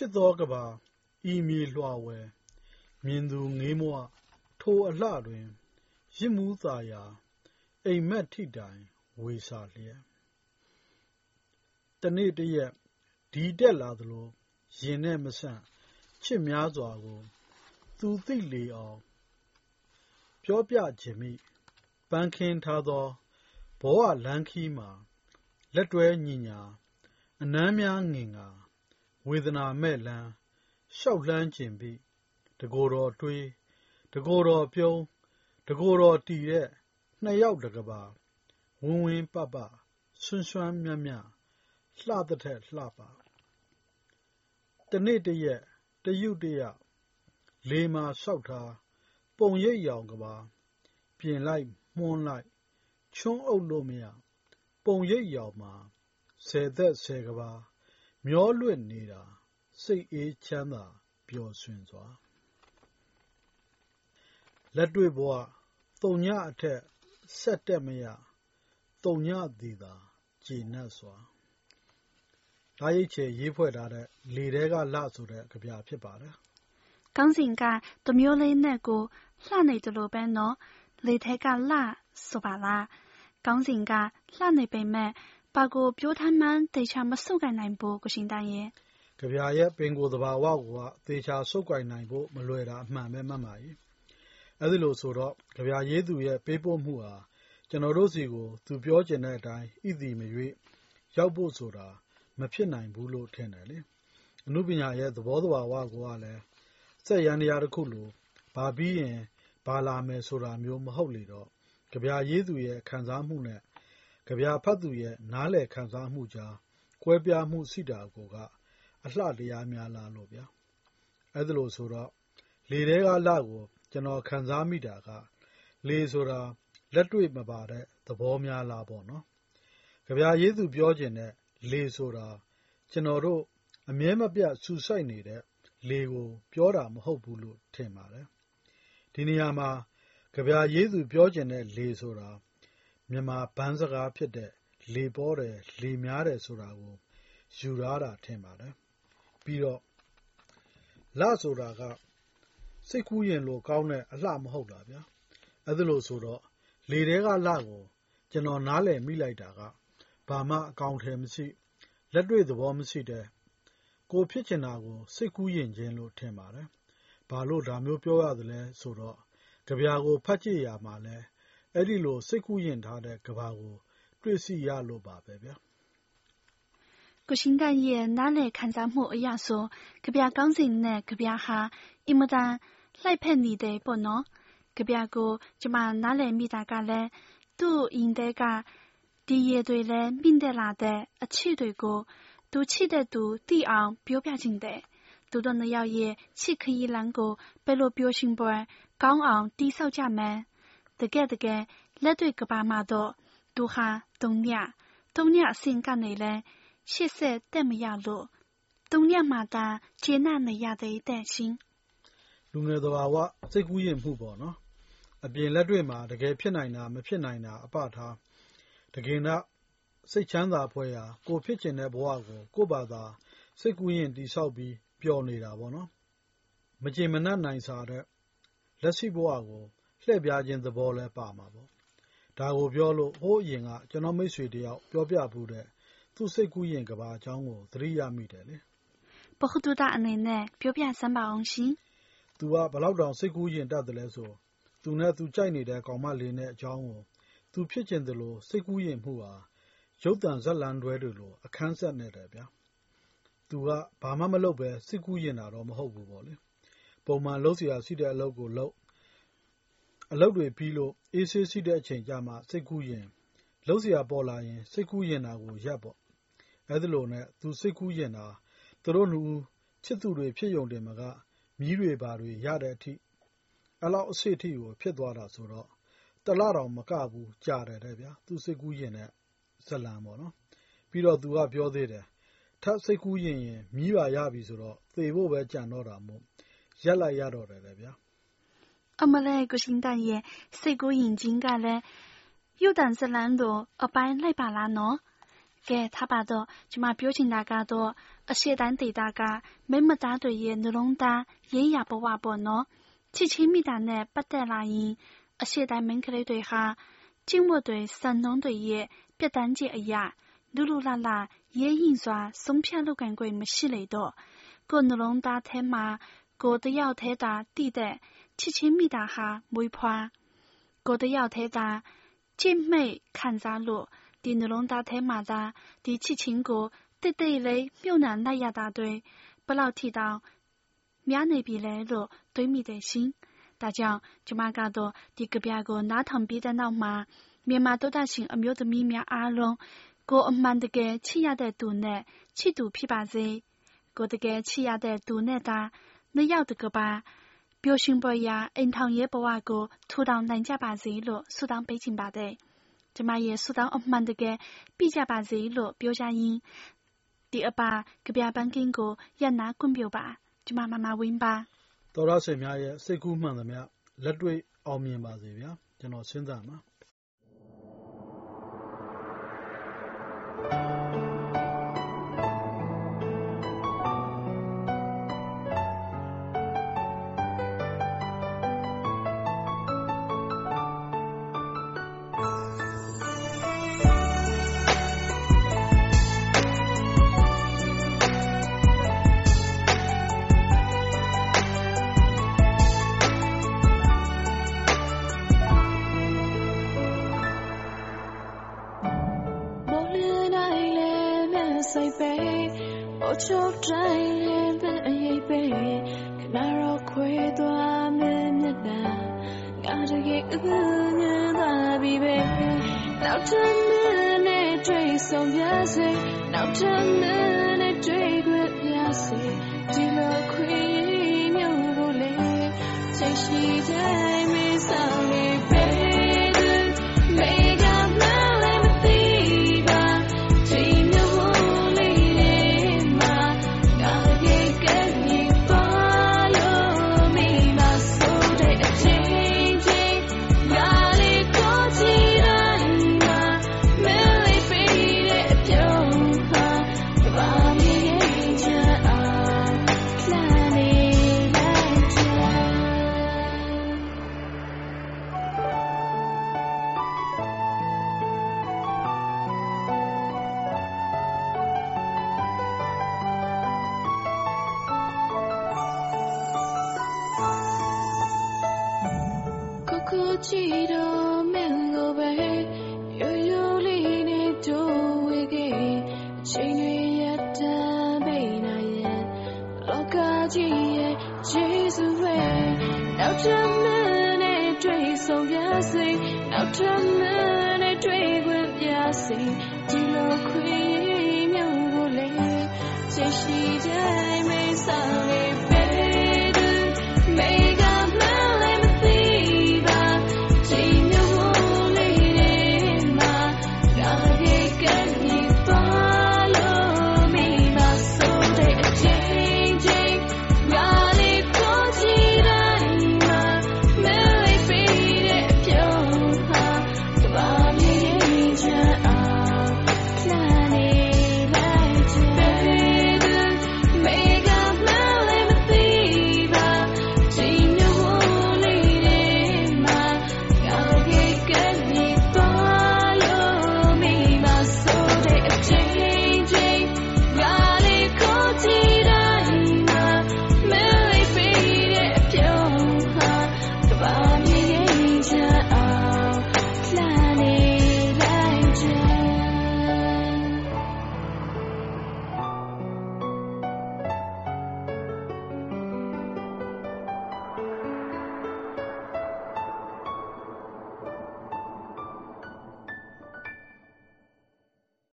ချစ်သောကဘာဤမြေလွှာဝယ်မြင်သူငေးမွထိုအလှတွင်ရစ်မှုသာယာအိမ်မက်ထိတိုင်ဝေစာလျက်တနေ့တရက်ဒီတက်လာသလိုရင်နဲ့မဆန့်ချစ်များစွာကို သူသိလေအောင်ပြောပြခြင်းမိပန်းခင်းထားသောဘဝလမ်းခီးမှာလက်တွဲညီညာအနမ်းများငင်ငါ ဝေဒနာမဲ့လန်းရှောက်လှမ်းခြင်းပြီးတကိုယ်တော်တွေးတကိုယ်တော်ပြုံးတကိုယ်တော်တည်တဲ့နှစ်ယောက်တကပါဝင်းဝင်းပပဆွန်းဆွန်းမြတ်မြတ်လှတဲ့ထက်လှပါတနေ့တရက်တရုတ်တရလေမာဆောက်ထားပုံရိပ်ရောင်ကပါပြင်လိုက်မှွန်းလိုက်ချွန်းအုပ်လို့မရပုံရိပ်ရောင်မှာဆယ်သက်ဆယ်ကဘာ မျောလွင့်နေတာ စိတ်အေးချမ်းသာပျော်ရွှင်စွာလက်တွေ့ဘဝတုံညအထက်ဆက်တက်မရတုံညသည်သာကျေနပ်စွာဒါရိတ်ချေရေးဖွဲ့ထားတဲ့လေတဲကလဆိုတဲ့ကြပြဖြစ်ပါတယ်ကောင်းစဉ်ကတမျိုးလေးနဲ့ကိုလှနေတယ်လို့ပဲနော်လေထဲကလှဆိုပါလားကောင်းစဉ်ကလှနေပေမဲ့ ဘာကိုပြောထမ်းမှန်းတေချာမစုပ်ကိုင်နိုင်ဘူးကိုရှင်တန်ရဲ့ကြပြရဲ့ပင်ကိုယ်သဘာဝကိုကသေချာစုပ်ကိုင်နိုင်ဖို့မလွယ်တာအမှန်ပဲမှတ်ပါ၏အဲဒီလိုဆိုတော့ကြပြရေးသူရဲ့ပေးပို့မှုဟာကျွန်တော်တို့စီကိုသူပြောချင်တဲ့အတိုင်းဣတိမရွေ့ရောက်ဖို့ဆိုတာမဖြစ်နိုင်ဘူးလို့ထင်တယ်လေအမှုပညာရဲ့သဘောသဘာဝကိုကလည်းစက်ရန်တရားတစ်ခုလိုဘာပြီးရင်ဘာလာမယ်ဆိုတာမျိုးမဟုတ်လေတော့ကြပြရေးသူရဲ့ခံစားမှုနဲ့ ကြပြဖတ်သူရဲ့ နားလည်ခံစားမှုကြား ကွဲပြားမှုရှိတာကိုက အလှတရားများလားလို့ဗျာ အဲ့ဒါလို့ဆိုတော့ လေထဲကလကို ကျွန်တော် ခံစားမိတာက လေဆိုတာ လက်တွေ့မပါတဲ့ သဘောများလားပေါ့နော်ကြပြရေးသူ ပြောခြင်းတဲ့ လေဆိုတာ ကျွန်တော်တို့ အမြဲမပြတ်ဆူဆိုက်နေတဲ့ လေကို ပြောတာ မဟုတ်ဘူးလို့ ထင်ပါတယ် ဒီနေရာမှာကြပြရေးသူ ပြောခြင်းတဲ့ လေဆိုတာ မြန်မာဘန်းစကားဖြစ်တဲ့ လေပေါ်တယ် လေများတယ်ဆိုတာကို ယူရတာထင်ပါတယ် ပြီးတော့ လဆိုတာက စိတ်ကူးရင်လိုကောင်းတဲ့အလှ မဟုတ်တာဗျာ အဲ့ဒါလို့ဆိုတော့ လေတဲကလကို ကျွန်တော် နားလည်မိလိုက်တာက ဘာမှ အကောင့်ထဲမရှိ လက်တွေ့သဘောမရှိတဲ့ ကိုဖြစ်ချင်တာကို စိတ်ကူးရင်ခြင်းလို့ ထင်ပါတယ် ဘာလို့ ဒါမျိုးပြောရသလဲဆိုတော့ကြပြာကို ဖတ်ကြည့်ရမှာလဲ အဲဒီလို စိတ်ကူးယဉ်ထားတဲ့ကမ္ဘာကို တွေ့ရှိရလို့ပါပဲဗျာ။”ကိုရှင်းကရဲ့ နားလည်ခံစားမှုအရဆို ကဗျာကောင်းစဉ်နဲ့ ကဗျာဟာ အင်မတန် လှိုက်ဖက်နေတယ်ပေါ့နော်။ကဗျာကို ကျမ နားလည်မိတာကလည်း သူ့ရင်ထဲက ဒီရယ်တွေထဲ မြင့်တက်လာတဲ့ အချစ်တွေကို သူချစ်တဲ့သူသိအောင် ပြောပြချင်တယ်။သူတို့နှစ်ယောက်ရဲ့ ချစ်ခရီးလမ်းကို ဘယ်လိုပျော်ရွှင်ဖွယ်ကောင်းအောင် တည်ဆောက်ကြမလဲ တက်မရလို့သုံးရက်မှသာကျေနပ်နေရသေးတဲ့ရှင်လူငယ်သဘာဝစိတ်ကူးရင်မှုပေါ့နော်အပြင်လက်တွေ့မှာတကယ်ဖြစ်နိုင်တာမဖြစ်နိုင်တာအပထားတကယ်တော့စိတ်ချမ်းသာဖွဲ့ရာကိုဖြစ်ချင်တဲ့ဘဝကိုကိုယ့်ဘာသာစိတ်ကူးရင်တိဆောက်ပြီးပျော်နေတာပေါ့နော်မကြေမနပ်နိုင်စားတဲ့လက်ရှိဘဝကို လှည့်ဖြားခြင်းသဘောလည်း ပါမှာပေါ့။ဒါကိုပြောလို့ ဟိုးအရင်က ကျွန်တော့်မိတ်ဆွေတစ်ယောက် ပြောပြဖူးတဲ့ သူ့စိတ်ကူးယဉ်ကဘာအကြောင်းကို သတိရမိတယ်လေ။ပကတိုတ အနေနဲ့ ပြောပြစမ်းပါဦးရှင်။သူက ဘယ်လောက်တောင် စိတ်ကူးယဉ်တတ်သလဲဆို သူနဲ့ သူကြိုက်နေတဲ့ ကောင်မလေးနဲ့ အကြောင်းကို သူဖြစ်ချင်သလို စိတ်ကူးယဉ်မှုဟာ ရုပ်သံဇာတ်လမ်းတွဲတွေလို အခန်းဆက်နေတယ်ဗျာ။သူက ဘာမှမလုပ်ဘဲ စိတ်ကူးယဉ်တာတော့ မဟုတ်ဘူးပေါ့လေ။ပုံမှန်လုပ်စရာရှိတဲ့အလုပ်ကိုလုပ် အလုပ်တွေပြီးလို့ အေးဆေးရှိတဲ့အချိန်ကျမှ စိတ်ကူးယဉ်၊လုပ်စရာပေါ်လာရင် စိတ်ကူးယဉ်တာကို ရပ်ပေါ့။အဲဒီလိုနဲ့ သူစိတ်ကူးယဉ်တာ သူတို့နှစ်ဦး ချစ်သူတွေဖြစ်ရုံတင်မက မြီးတွေဘာတွေရတဲ့အထိ အဲဒီလောက်အဆင့်အထိကို ဖြစ်သွားတာဆိုတော့ တလတောင်မကဘူး ကြာတယ်တဲ့ဗျာ သူ့စိတ်ကူးယဉ်တဲ့ဇာတ်လမ်းပေါ့နော်။ပြီးတော့ သူက ပြောသေးတယ်။ထပ်စိတ်ကူးယဉ်ရင် မြီးပါရပြီဆိုတော့ သေဖို့ပဲ ကျန်တော့တာမို့ ရပ်လိုက်ရတော့တယ်တဲ့ဗျာ အမလေးကိုရှင်တန်ရဲ့စိတ်ကူးရင်ချင်းကလည်းရုပ်တံဇလံတို့အပိုင်းလိုက်ပါလားနော်ကဲထားပါတော့ကျမပြောချင်တာကတော့အရှေ့တိုင်းဒေသကမိမသားတွေရဲ့နှလုံးသားရေးရာဘဝပေါ့နော်ချစ်ချင်းမိတာနဲ့ပတ်သက်လာရင်အရှေ့တိုင်းမိန်းကလေးတွေဟာကျင့်ဝတ်တွေစံနှုန်းတွေရဲ့ပြတ်တန်းချက်အရာလူလူလာလာရဲရင်စွာဆုံးဖြတ်လုပ်ကိုင်ခွင့်မရှိလေတော့ကိုနှလုံးသားထဲမှာကိုတယောက်ထဲသာတည်တဲ့ ချစ်ချင်းမိတာဟာမွေးဖွားကိုတယောက်ထဲသာကြင့်မိတ်ခံစားလို့ဒီနှလုံးသားထဲမှာသာဒီချစ်ချင်းကိုတိတ်တိတ်လေးမြုပ်နှံလိုက်ရတာတွေဘလောက်ထိတောင်များနေပြီလဲလို့တွေးမိတယ်ရှင်။ဒါကြောင့်ကျမကတော့ဒီကဗျာကိုနားထောင်ပြီးတဲ့နောက်မှာမြန်မာတောတာရှင်အမျိုးသမီးများအားလုံးကိုအမှန်တကယ်ချစ် ရတဲ့သူနဲ့ချစ်သူဖြစ်ပါစေ။ကိုတကယ်ချစ်ရတဲ့သူနဲ့သာနှစ်ယောက်တကပါပျော်ရွှင်ဖွယ်ရာ အိမ်ထောင်ရေးဘဝကို ထူထောင်နိုင်ကြပါစေလို့ ဆုတောင်းပေးချင်ပါတယ်။ကျမရဲ့ ဆုတောင်းအမှန်တကယ် ပြည့်ကြပါစေလို့ ပြောကြရင်း ဒီအပါကဗျာပန်းကင်းကို ရပ်နာခွင့်ပြုပါ ကျမ မမဝင်းပါ သောရဆွေများရဲ့ စိတ်ကူးမှန်သမျှ လက်တွေ့အောင်မြင်ပါစေဗျာ ကျွန်တော် စဉ်းစားမှာချုပ်တိုင်းလည်းပဲအရေးပဲခဏတော့ခွေသွားမယ်မျက်နှာငါတကယ်အကူညံသွားပြီပဲနောက်ထပ်နဲ့တွေ့ဆုံပြစေနောက်ထပ်နဲ့တွေ့ခွင့်ပြစေဒီလိုခွေမျိုးကိုလေချိန်ရှိတိုင်းမဆောင်နေ ထပ်မနဲ့တွေ့ဆုံပြစေနောက်ထပ်မနဲ့တွေ့ခွင့်ပြစေဒီလိုခွေမျိုးကိုလေချစ်ရှိတိုင်းမေးဆောင်